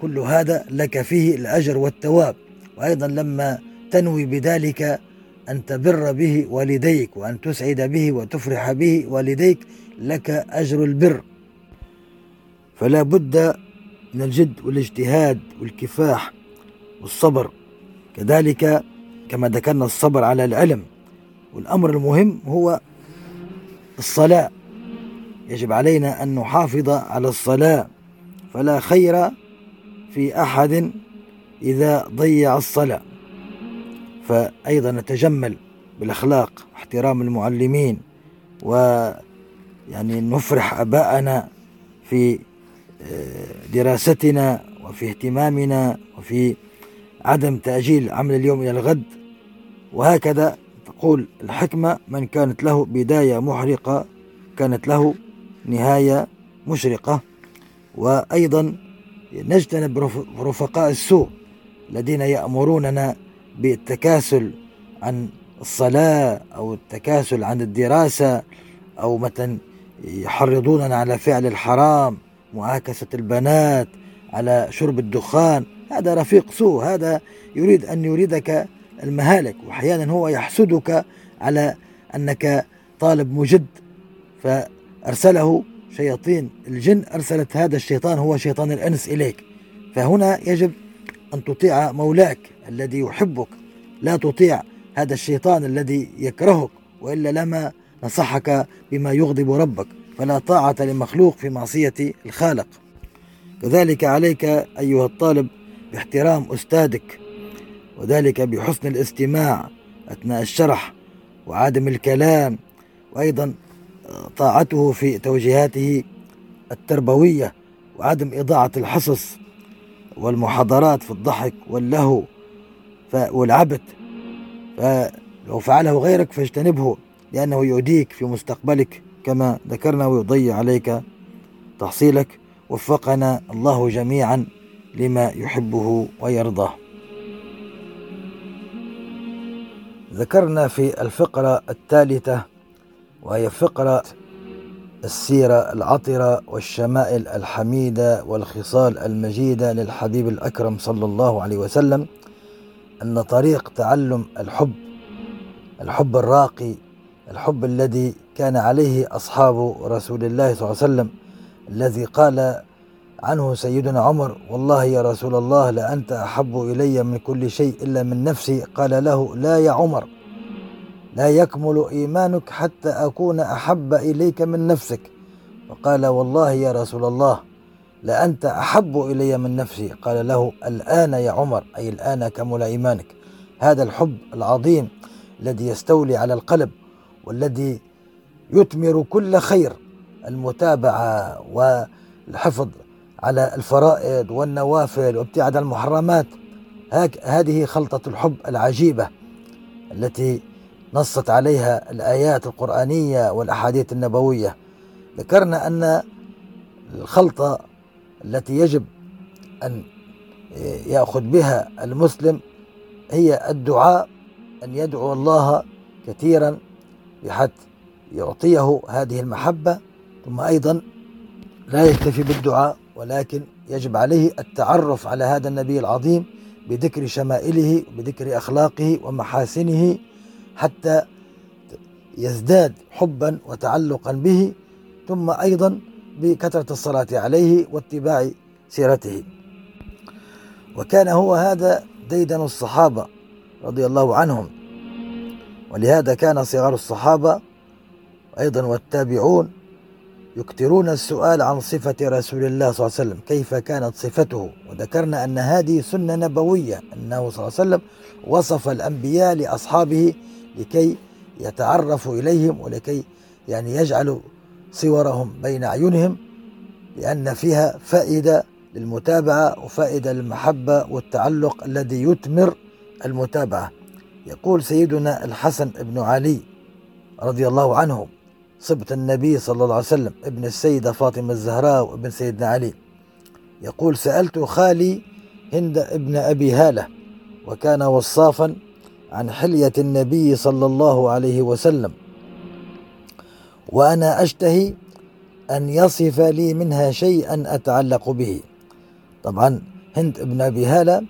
كل هذا لك فيه الأجر والثواب. وأيضا لما تنوي بذلك أن تبر به والديك وأن تسعد به وتفرح به والديك لك أجر البر. فلا بد من الجد والاجتهاد والكفاح والصبر. كذلك كما ذكرنا الصبر على العلم والأمر المهم هو الصلاة. يجب علينا أن نحافظ على الصلاة. فلا خير في أحد إذا ضيع الصلاة. فأيضا نتجمل بالأخلاق احترام المعلمين ويعني نفرح أباءنا في آه، دراستنا وفي اهتمامنا وفي عدم تأجيل عمل اليوم إلى الغد. وهكذا تقول الحكمة من كانت له بداية محرقة كانت له نهاية مشرقة. وأيضا نجتنب رفقاء السوء الذين يأمروننا بالتكاسل عن الصلاة أو التكاسل عن الدراسة أو مثلا يحرضوننا على فعل الحرام معاكسة البنات على شرب الدخان هذا رفيق سوء هذا يريد أن يريدك المهالك وأحيانا هو يحسدك على أنك طالب مجد. فأرسله شياطين الجن أرسلت هذا الشيطان هو شيطان الأنس إليك. فهنا يجب أن تطيع مولاك. الذي يحبك. لا تطيع هذا الشيطان الذي يكرهك وإلا لما نصحك بما يغضب ربك. فلا طاعة لمخلوق في معصية الخالق. كذلك عليك أيها الطالب باحترام أستاذك وذلك بحسن الاستماع أثناء الشرح وعدم الكلام. وأيضا طاعته في توجيهاته التربوية وعدم إضاعة الحصص والمحاضرات في الضحك واللهو. والعبث فلو فعله غيرك فاجتنبه لأنه يؤديك في مستقبلك كما ذكرنا ويضيع عليك تحصيلك. وفقنا الله جميعا لما يحبه ويرضاه. ذكرنا في الفقرة الثالثة وهي فقرة السيرة العطرة والشمائل الحميدة والخصال المجيدة للحبيب الأكرم صلى الله عليه وسلم. أن طريق تعلم الحب الحب الراقي الحب الذي كان عليه أصحاب رسول الله صلى الله عليه وسلم الذي قال عنه سيدنا عمر والله يا رسول الله لأنت أحب إلي من كل شيء إلا من نفسي. قال له لا يا عمر لا يكمل إيمانك حتى أكون أحب إليك من نفسك. فقال والله يا رسول الله لأنت أحب إلي من نفسي. قال له الآن يا عمر أي الآن كمل إيمانك. هذا الحب العظيم الذي يستولي على القلب والذي يثمر كل خير المتابعة والحفظ على الفرائض والنوافل وابتعاد المحرمات. هذه خلطة الحب العجيبة التي نصت عليها الآيات القرآنية والأحاديث النبوية. ذكرنا أن الخلطة التي يجب أن يأخذ بها المسلم هي الدعاء أن يدعو الله كثيرا بحيث يعطيه هذه المحبة ثم أيضا لا يكتفي بالدعاء ولكن يجب عليه التعرف على هذا النبي العظيم بذكر شمائله وبذكر أخلاقه ومحاسنه حتى يزداد حبا وتعلقا به ثم أيضا بكثرة الصلاة عليه واتباع سيرته. وكان هو هذا ديدن الصحابة رضي الله عنهم. ولهذا كان صغار الصحابة أيضا والتابعون يكثرون السؤال عن صفة رسول الله صلى الله عليه وسلم كيف كانت صفته؟ وذكرنا أن هذه سنة نبوية أنه صلى الله عليه وسلم وصف الأنبياء لأصحابه لكي يتعرفوا إليهم ولكي يعني يجعلوا صورهم بين أعينهم لأن فيها فائدة للمتابعة وفائدة للمحبة والتعلق الذي يثمر المتابعة. يقول سيدنا الحسن بن علي رضي الله عنه صبت النبي صلى الله عليه وسلم ابن السيدة فاطمة الزهراء وابن سيدنا علي. يقول سألت خالي هند ابن أبي هالة وكان وصافا عن حلية النبي صلى الله عليه وسلم. وأنا أشتهي أن يصف لي منها شيئا أتعلق به. طبعا هند ابن أبي هالة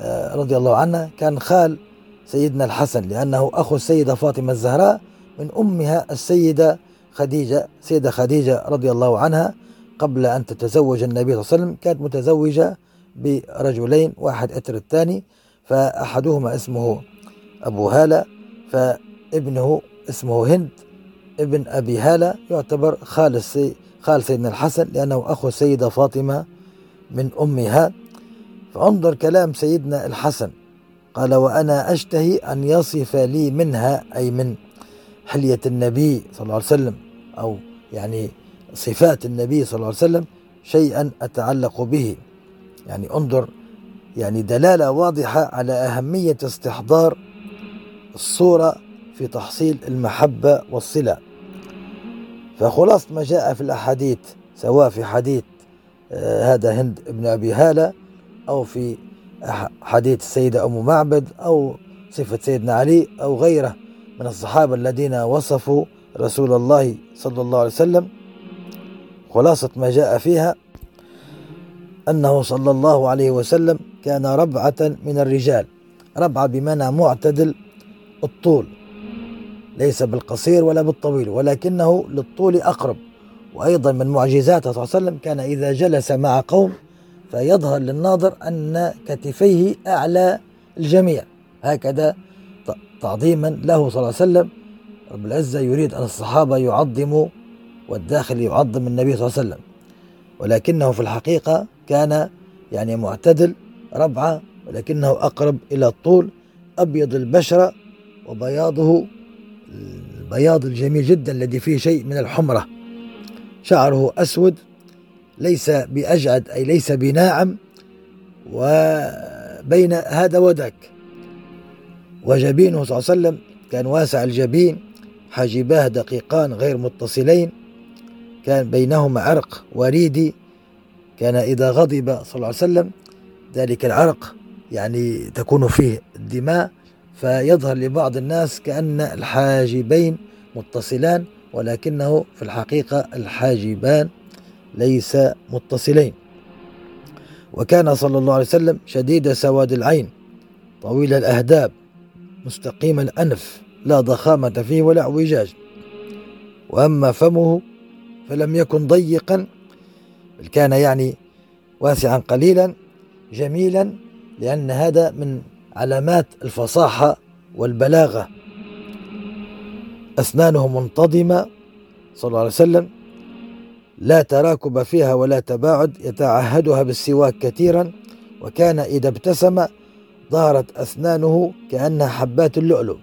آه، رضي الله عنها كان خال سيدنا الحسن لأنه أخو السيدة فاطمة الزهراء من أمها السيدة خديجة سيدة خديجة رضي الله عنها قبل أن تتزوج النبي صلى الله عليه وسلم كانت متزوجة برجلين واحد أتر الثاني فأحدهما اسمه أبو هالة فابنه اسمه هند ابن أبي هالة يعتبر خال خال سيدنا الحسن لأنه أخو السيدة فاطمة من أمها. فانظر كلام سيدنا الحسن. قال وأنا أشتهي أن يصف لي منها أي من حلية النبي صلى الله عليه وسلم أو يعني صفات النبي صلى الله عليه وسلم شيئا أتعلق به. يعني انظر يعني دلالة واضحة على أهمية استحضار الصورة في تحصيل المحبة والصلة. فخلاصة ما جاء في الأحاديث سواء في حديث آه، هذا هند بن أبي هالة أو في حديث السيدة أم معبد أو صفة سيدنا علي أو غيره من الصحابة الذين وصفوا رسول الله صلى الله عليه وسلم. خلاصة ما جاء فيها أنه صلى الله عليه وسلم كان ربعة من الرجال ربعة بمعنى معتدل الطول. ليس بالقصير ولا بالطويل ولكنه للطول أقرب. وأيضا من معجزاته صلى الله عليه وسلم كان إذا جلس مع قوم فيظهر للناظر أن كتفيه أعلى الجميع. هكذا تعظيما له صلى الله عليه وسلم. رب العزة يريد أن الصحابة يعظموا والداخل يعظم النبي صلى الله عليه وسلم. ولكنه في الحقيقة كان يعني معتدل ربعة ولكنه أقرب إلى الطول أبيض البشرة وبياضه البياض الجميل جدا الذي فيه شيء من الحمرة. شعره أسود ليس بأجعد أي ليس بناعم وبين هذا وذاك. وجبينه صلى الله عليه وسلم كان واسع الجبين حاجباه دقيقان غير متصلين كان بينهما عرق وريدي. كان إذا غضب صلى الله عليه وسلم ذلك العرق يعني تكون فيه الدماء فيظهر لبعض الناس كأن الحاجبين متصلان ولكنه في الحقيقة الحاجبان ليس متصلين. وكان صلى الله عليه وسلم شديد سواد العين طويل الأهداب مستقيم الأنف لا ضخامة فيه ولا اعوجاج. وأما فمه فلم يكن ضيقا بل كان يعني واسعا قليلا جميلا لأن هذا من علامات الفصاحة والبلاغة. أسنانه منتظمة صلى الله عليه وسلم. لا تراكب فيها ولا تباعد يتعهدها بالسواك كثيرا. وكان إذا ابتسم ظهرت أسنانه كأنها حبات اللؤلؤ.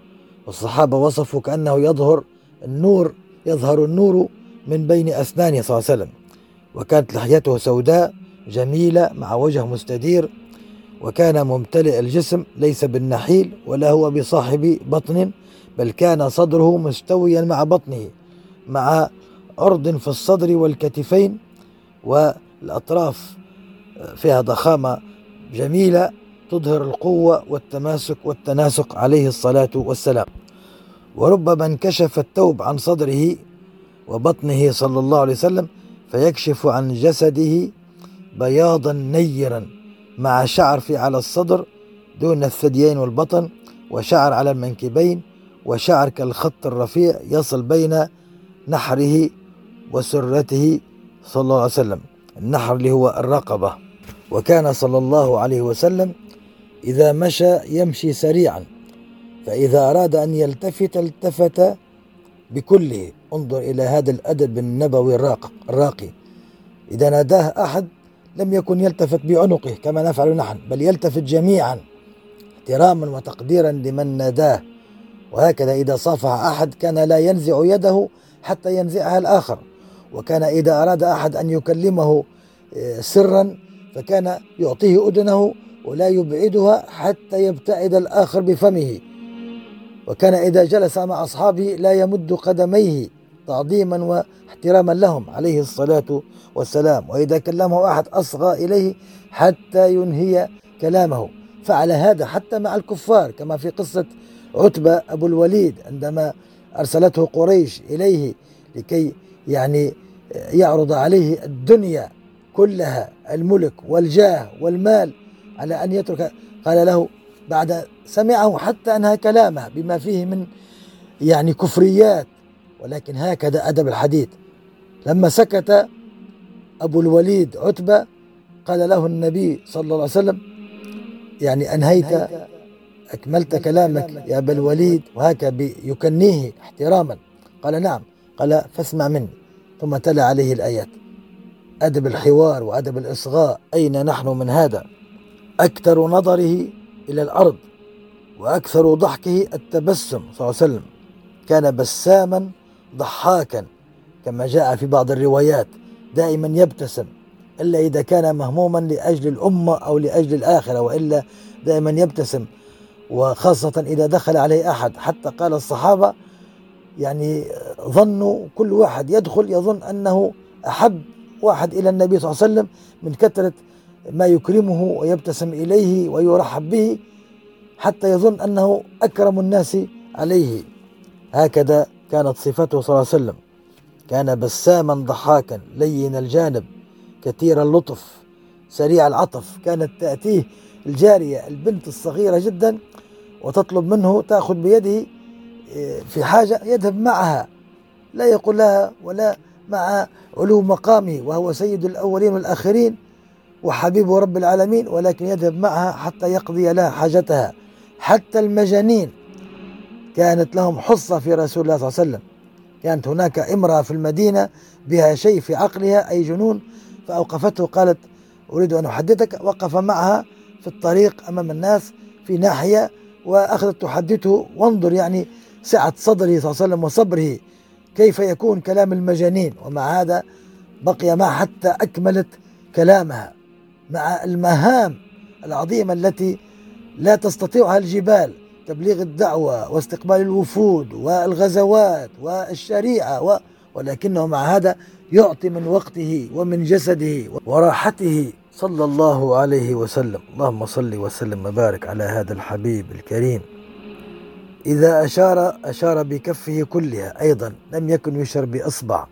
والصحابة وصفوا كأنه يظهر النور يظهر النور من بين أسنانه صلى الله عليه وسلم. وكانت لحيته سوداء جميلة مع وجه مستدير. وكان ممتلئ الجسم ليس بالنحيل ولا هو بصاحب بطن بل كان صدره مستويا مع بطنه مع عرض في الصدر والكتفين والأطراف. فيها ضخامة جميلة تظهر القوة والتماسك والتناسق عليه الصلاة والسلام. وربما انكشف الثوب عن صدره وبطنه صلى الله عليه وسلم فيكشف عن جسده بياضا نيرا. مع شعر في على الصدر دون الثديين والبطن وشعر على المنكبين وشعر كالخط الرفيع يصل بين نحره وسرته صلى الله عليه وسلم. النحر اللي هو الرقبة. وكان صلى الله عليه وسلم إذا مشى يمشي سريعا فإذا أراد أن يلتفت التفت بكله. انظر إلى هذا الأدب النبوي الراقي. إذا ناداه أحد لم يكن يلتفت بعنقه كما نفعل نحن بل يلتفت جميعا احتراما وتقديرا لمن ناداه. وهكذا إذا صافح أحد كان لا ينزع يده حتى ينزعها الآخر. وكان إذا أراد أحد أن يكلمه آه، سرا فكان يعطيه أذنه ولا يبعدها حتى يبتعد الآخر بفمه. وكان إذا جلس مع أصحابه لا يمد قدميه. تعظيما واحتراما لهم. عليه الصلاة والسلام. وإذا كلمه أحد أصغى إليه حتى ينهي كلامه. فعل هذا حتى مع الكفار كما في قصة عتبة أبو الوليد عندما أرسلته قريش إليه لكي يعني يعرض عليه الدنيا كلها الملك والجاه والمال على أن يترك. قال له بعد سمعه حتى أنهى كلامه بما فيه من يعني كفريات ولكن هكذا أدب الحديث. لما سكت أبو الوليد عتبة قال له النبي صلى الله عليه وسلم يعني أنهيت أكملت كلامك يا أبا الوليد وهكذا يكنيه احتراما. قال نعم. قال فاسمع مني. ثم تلا عليه الآيات. أدب الحوار وأدب الإصغاء أين نحن من هذا؟ أكثر نظره إلى الأرض وأكثر ضحكه التبسم صلى الله عليه وسلم. كان بساما ضحاكا كما جاء في بعض الروايات دائما يبتسم إلا إذا كان مهموما لأجل الأمة أو لأجل الآخرة وإلا دائما يبتسم. وخاصة إذا دخل عليه أحد حتى قال الصحابة يعني ظنوا كل واحد يدخل يظن أنه أحب واحد إلى النبي صلى الله عليه وسلم من كثرة ما يكرمه ويبتسم إليه ويرحب به حتى يظن أنه أكرم الناس عليه. هكذا كانت صفته صلى الله عليه وسلم. كان بساما ضحاكا لين الجانب كثير اللطف سريع العطف. كانت تأتيه الجارية البنت الصغيرة جدا وتطلب منه تأخذ بيده إيه، في حاجة يذهب معها. لا يقول لها ولا مع علو مقامه وهو سيد الأولين والآخرين وحبيب رب العالمين ولكن يذهب معها حتى يقضي لها حاجتها. حتى المجانين كانت لهم حصة في رسول الله صلى الله عليه وسلم. كانت هناك امرأة في المدينة بها شيء في عقلها أي جنون. فأوقفته قالت أريد أن أحدثك. وقف معها في الطريق أمام الناس في ناحية وأخذت تحدثه وانظر يعني سعة صدره صلى الله عليه وسلم وصبره كيف يكون كلام المجانين. ومع هذا بقي معها حتى أكملت كلامها. مع المهام العظيمة التي لا تستطيعها الجبال تبليغ الدعوة واستقبال الوفود والغزوات والشريعة و... ولكنه مع هذا يعطي من وقته ومن جسده وراحته. صلى الله عليه وسلم. اللهم صل وسلم وبارك على هذا الحبيب الكريم. إذا أشار أشار بكفه كلها أيضا لم يكن يشر بإصبع.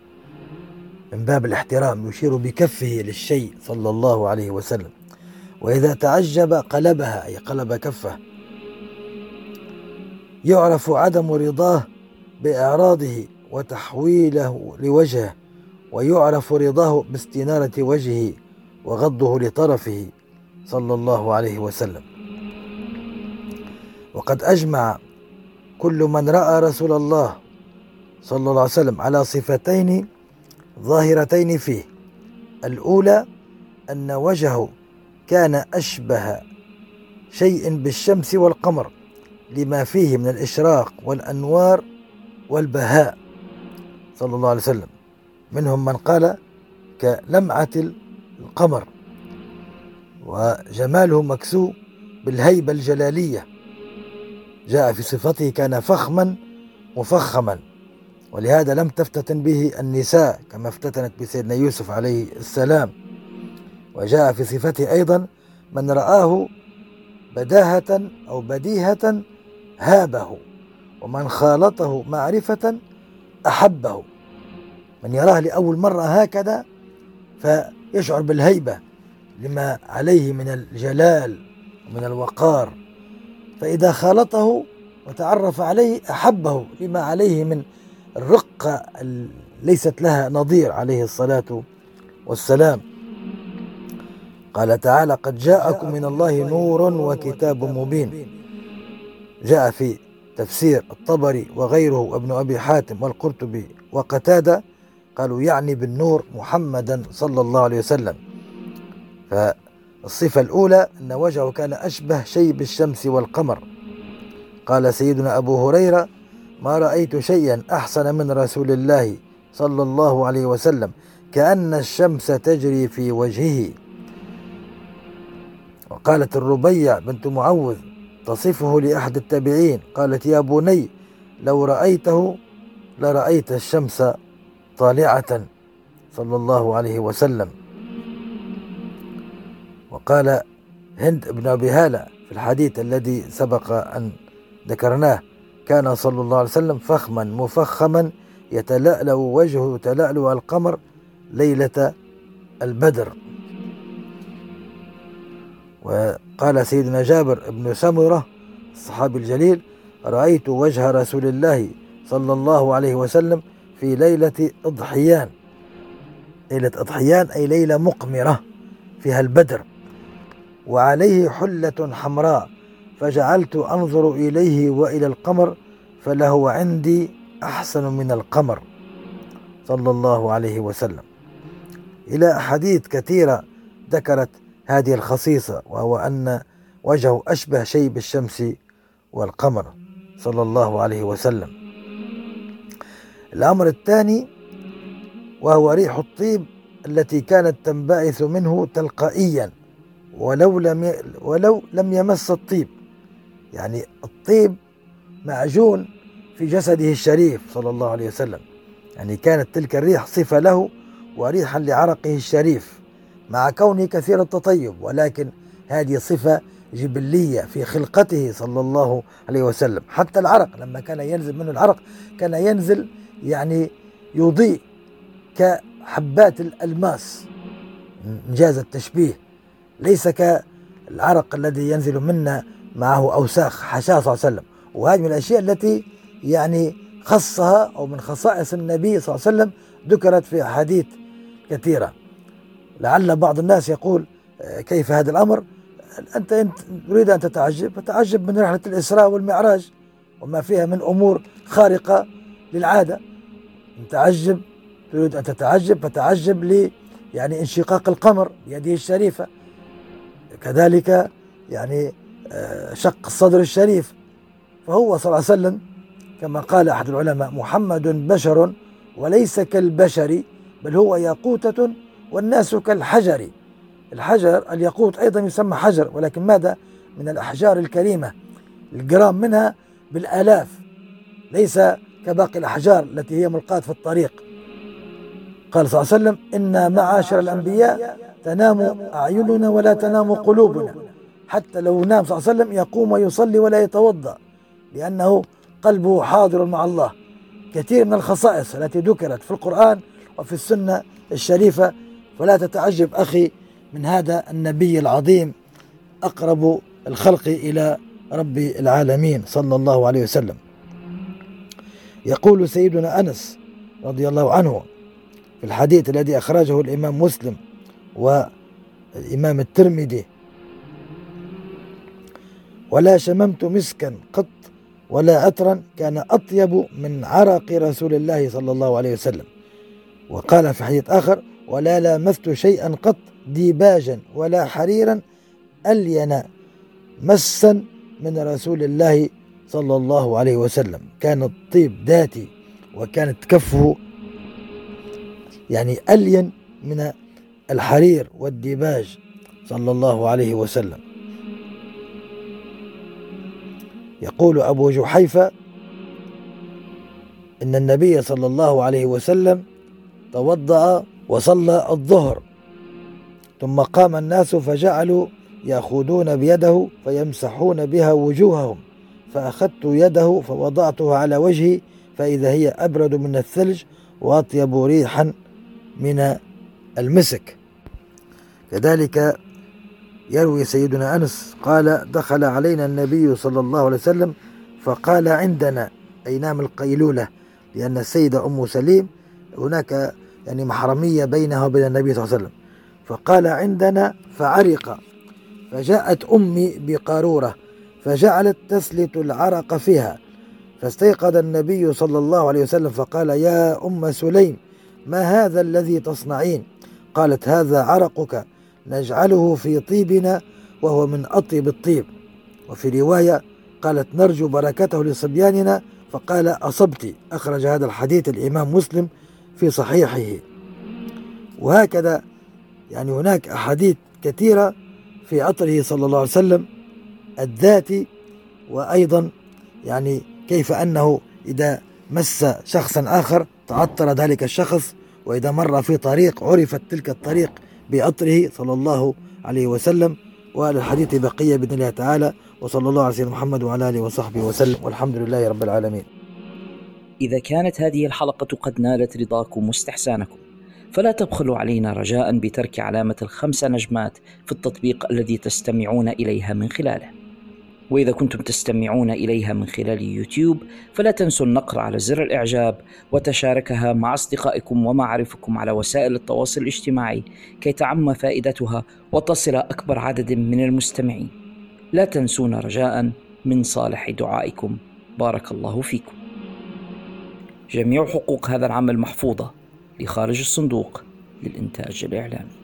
من باب الاحترام يشير بكفه للشيء. صلى الله عليه وسلم. وإذا تعجب قلبها أي قلب كفه يعرف عدم رضاه بإعراضه وتحويله لوجهه ويعرف رضاه باستنارة وجهه وغضه لطرفه صلى الله عليه وسلم. وقد أجمع كل من رأى رسول الله صلى الله عليه وسلم على صفتين ظاهرتين فيه. الأولى أن وجهه كان أشبه شيء بالشمس والقمر. لما فيه من الإشراق والأنوار والبهاء صلى الله عليه وسلم. منهم من قال كلمعة القمر وجماله مكسو بالهيبة الجلالية. جاء في صفته كان فخما مفخما ولهذا لم تفتتن به النساء كما افتتنت بسيدنا يوسف عليه السلام. وجاء في صفته أيضا من رآه بداهة أو بديهة هابه ومن خالطه معرفة أحبه. من يراه لأول مرة هكذا فيشعر بالهيبة لما عليه من الجلال ومن الوقار. فإذا خالطه وتعرف عليه أحبه لما عليه من الرقة ليست لها نظير عليه الصلاة والسلام. قال تعالى قد جاءكم من الله نور وكتاب مبين جاء في تفسير الطبري وغيره وابن أبي حاتم والقرطبي وقتادة قالوا يعني بالنور محمدا صلى الله عليه وسلم. فالصفة الأولى أن وجهه كان أشبه شيء بالشمس والقمر. قال سيدنا أبو هريرة ما رأيت شيئا أحسن من رسول الله صلى الله عليه وسلم كأن الشمس تجري في وجهه. وقالت الربيع بنت معوذ تصفه لأحد التابعين. قالت يا بني لو رأيته لرأيت الشمس طالعة. صلى الله عليه وسلم. وقال هند بن أبي هالة في الحديث الذي سبق أن ذكرناه كان صلى الله عليه وسلم فخما مفخما يتلألأ وجهه تلألؤ القمر ليلة البدر. وقال سيدنا جابر بن سمرة الصحابي الجليل رأيت وجه رسول الله صلى الله عليه وسلم في ليلة إضحيان. ليلة إضحيان أي ليلة مقمرة فيها البدر وعليه حلة حمراء. فجعلت أنظر إليه وإلى القمر فله عندي أحسن من القمر. صلى الله عليه وسلم. إلى أحاديث كثيرة ذكرت هذه الخصيصة وهو أن وجهه أشبه شيء بالشمس والقمر صلى الله عليه وسلم. الأمر الثاني وهو ريح الطيب التي كانت تنبعث منه تلقائيا ولو لم ولو لم يمس الطيب. يعني الطيب معجون في جسده الشريف صلى الله عليه وسلم. يعني كانت تلك الريح صفة له وريحا لعرقه الشريف. مع كونه كثير التطيب ولكن هذه صفة جبلية في خلقته صلى الله عليه وسلم. حتى العرق لما كان ينزل منه العرق كان ينزل يعني يضيء كحبات الألماس إنجاز التشبيه. ليس كالعرق الذي ينزل منا معه أوساخ حاشاه صلى الله عليه وسلم. وهذه من الأشياء التي يعني خصها أو من خصائص النبي صلى الله عليه وسلم ذكرت في أحاديث كثيرة. لعل بعض الناس يقول آه، كيف هذا الأمر؟ أنت أنت تريد أن تتعجب فتعجب من رحلة الإسراء والمعراج وما فيها من أمور خارقة للعادة. تعجب تريد أن تتعجب فتعجب ل يعني انشقاق القمر بيده الشريفة. كذلك يعني آه، شق الصدر الشريف. فهو صلى الله عليه وسلم كما قال أحد العلماء محمد بشر وليس كالبشر بل هو ياقوتة والناس كالحجر. الحجر الياقوت أيضا يسمى حجر ولكن ماذا؟ من الأحجار الكريمة. الجرام منها بالآلاف ليس كباقي الأحجار التي هي ملقاة في الطريق. قال صلى الله عليه وسلم إنا معاشر الأنبياء تنام أعيننا ولا تنام قلوبنا. حتى لو نام صلى الله عليه وسلم يقوم ويصلي ولا يتوضأ لأنه قلبه حاضر مع الله. كثير من الخصائص التي ذكرت في القرآن وفي السنة الشريفة فلا تتعجب أخي من هذا النبي العظيم أقرب الخلق إلى رب العالمين صلى الله عليه وسلم. يقول سيدنا أنس رضي الله عنه في الحديث الذي أخرجه الإمام مسلم والإمام الترمذي ولا شممت مسكا قط ولا عطرا كان أطيب من عرق رسول الله صلى الله عليه وسلم. وقال في حديث آخر ولا لامست شيئا قط ديباجا ولا حريرا ألين مسا من رسول الله صلى الله عليه وسلم. كان الطيب ذاتي وكانت كفه يعني ألين من الحرير والديباج صلى الله عليه وسلم. يقول أبو جحيفة إن النبي صلى الله عليه وسلم توضأ وصلى الظهر. ثم قام الناس فجعلوا يأخذون بيده فيمسحون بها وجوههم. فأخذت يده فوضعتها على وجهي فإذا هي أبرد من الثلج وأطيب ريحا من المسك. كذلك يروي سيدنا أنس قال دخل علينا النبي صلى الله عليه وسلم فقال عندنا أي نام القيلولة لأن السيدة أم سليم هناك يعني محرمية بينها وبين النبي صلى الله عليه وسلم. فقال عندنا فعرق. فجاءت أمي بقارورة فجعلت تسلت العرق فيها. فاستيقظ النبي صلى الله عليه وسلم فقال يا أم سليم ما هذا الذي تصنعين؟ قالت هذا عرقك نجعله في طيبنا وهو من أطيب الطيب. وفي رواية قالت نرجو بركته لصبياننا فقال أصبت. أخرج هذا الحديث الإمام مسلم في صحيحه. وهكذا يعني هناك أحاديث كثيرة في عطره صلى الله عليه وسلم الذاتي وأيضا يعني كيف أنه إذا مس شخصا آخر تعطر ذلك الشخص وإذا مر في طريق عرفت تلك الطريق بعطره صلى الله عليه وسلم. وللحديث بقية بإذن الله تعالى وصلى الله على سيدنا محمد وعلى آله وصحبه وسلم والحمد لله رب العالمين. إذا كانت هذه الحلقة قد نالت رضاكم واستحسانكم فلا تبخلوا علينا رجاء بترك علامة الخمس نجمات في التطبيق الذي تستمعون إليها من خلاله. وإذا كنتم تستمعون إليها من خلال يوتيوب فلا تنسوا النقر على زر الإعجاب وتشاركها مع أصدقائكم ومعارفكم على وسائل التواصل الاجتماعي كي تعم فائدتها وتصل أكبر عدد من المستمعين. لا تنسونا رجاء من صالح دعائكم. بارك الله فيكم. جميع حقوق هذا العمل محفوظة لخارج الصندوق للإنتاج الإعلامي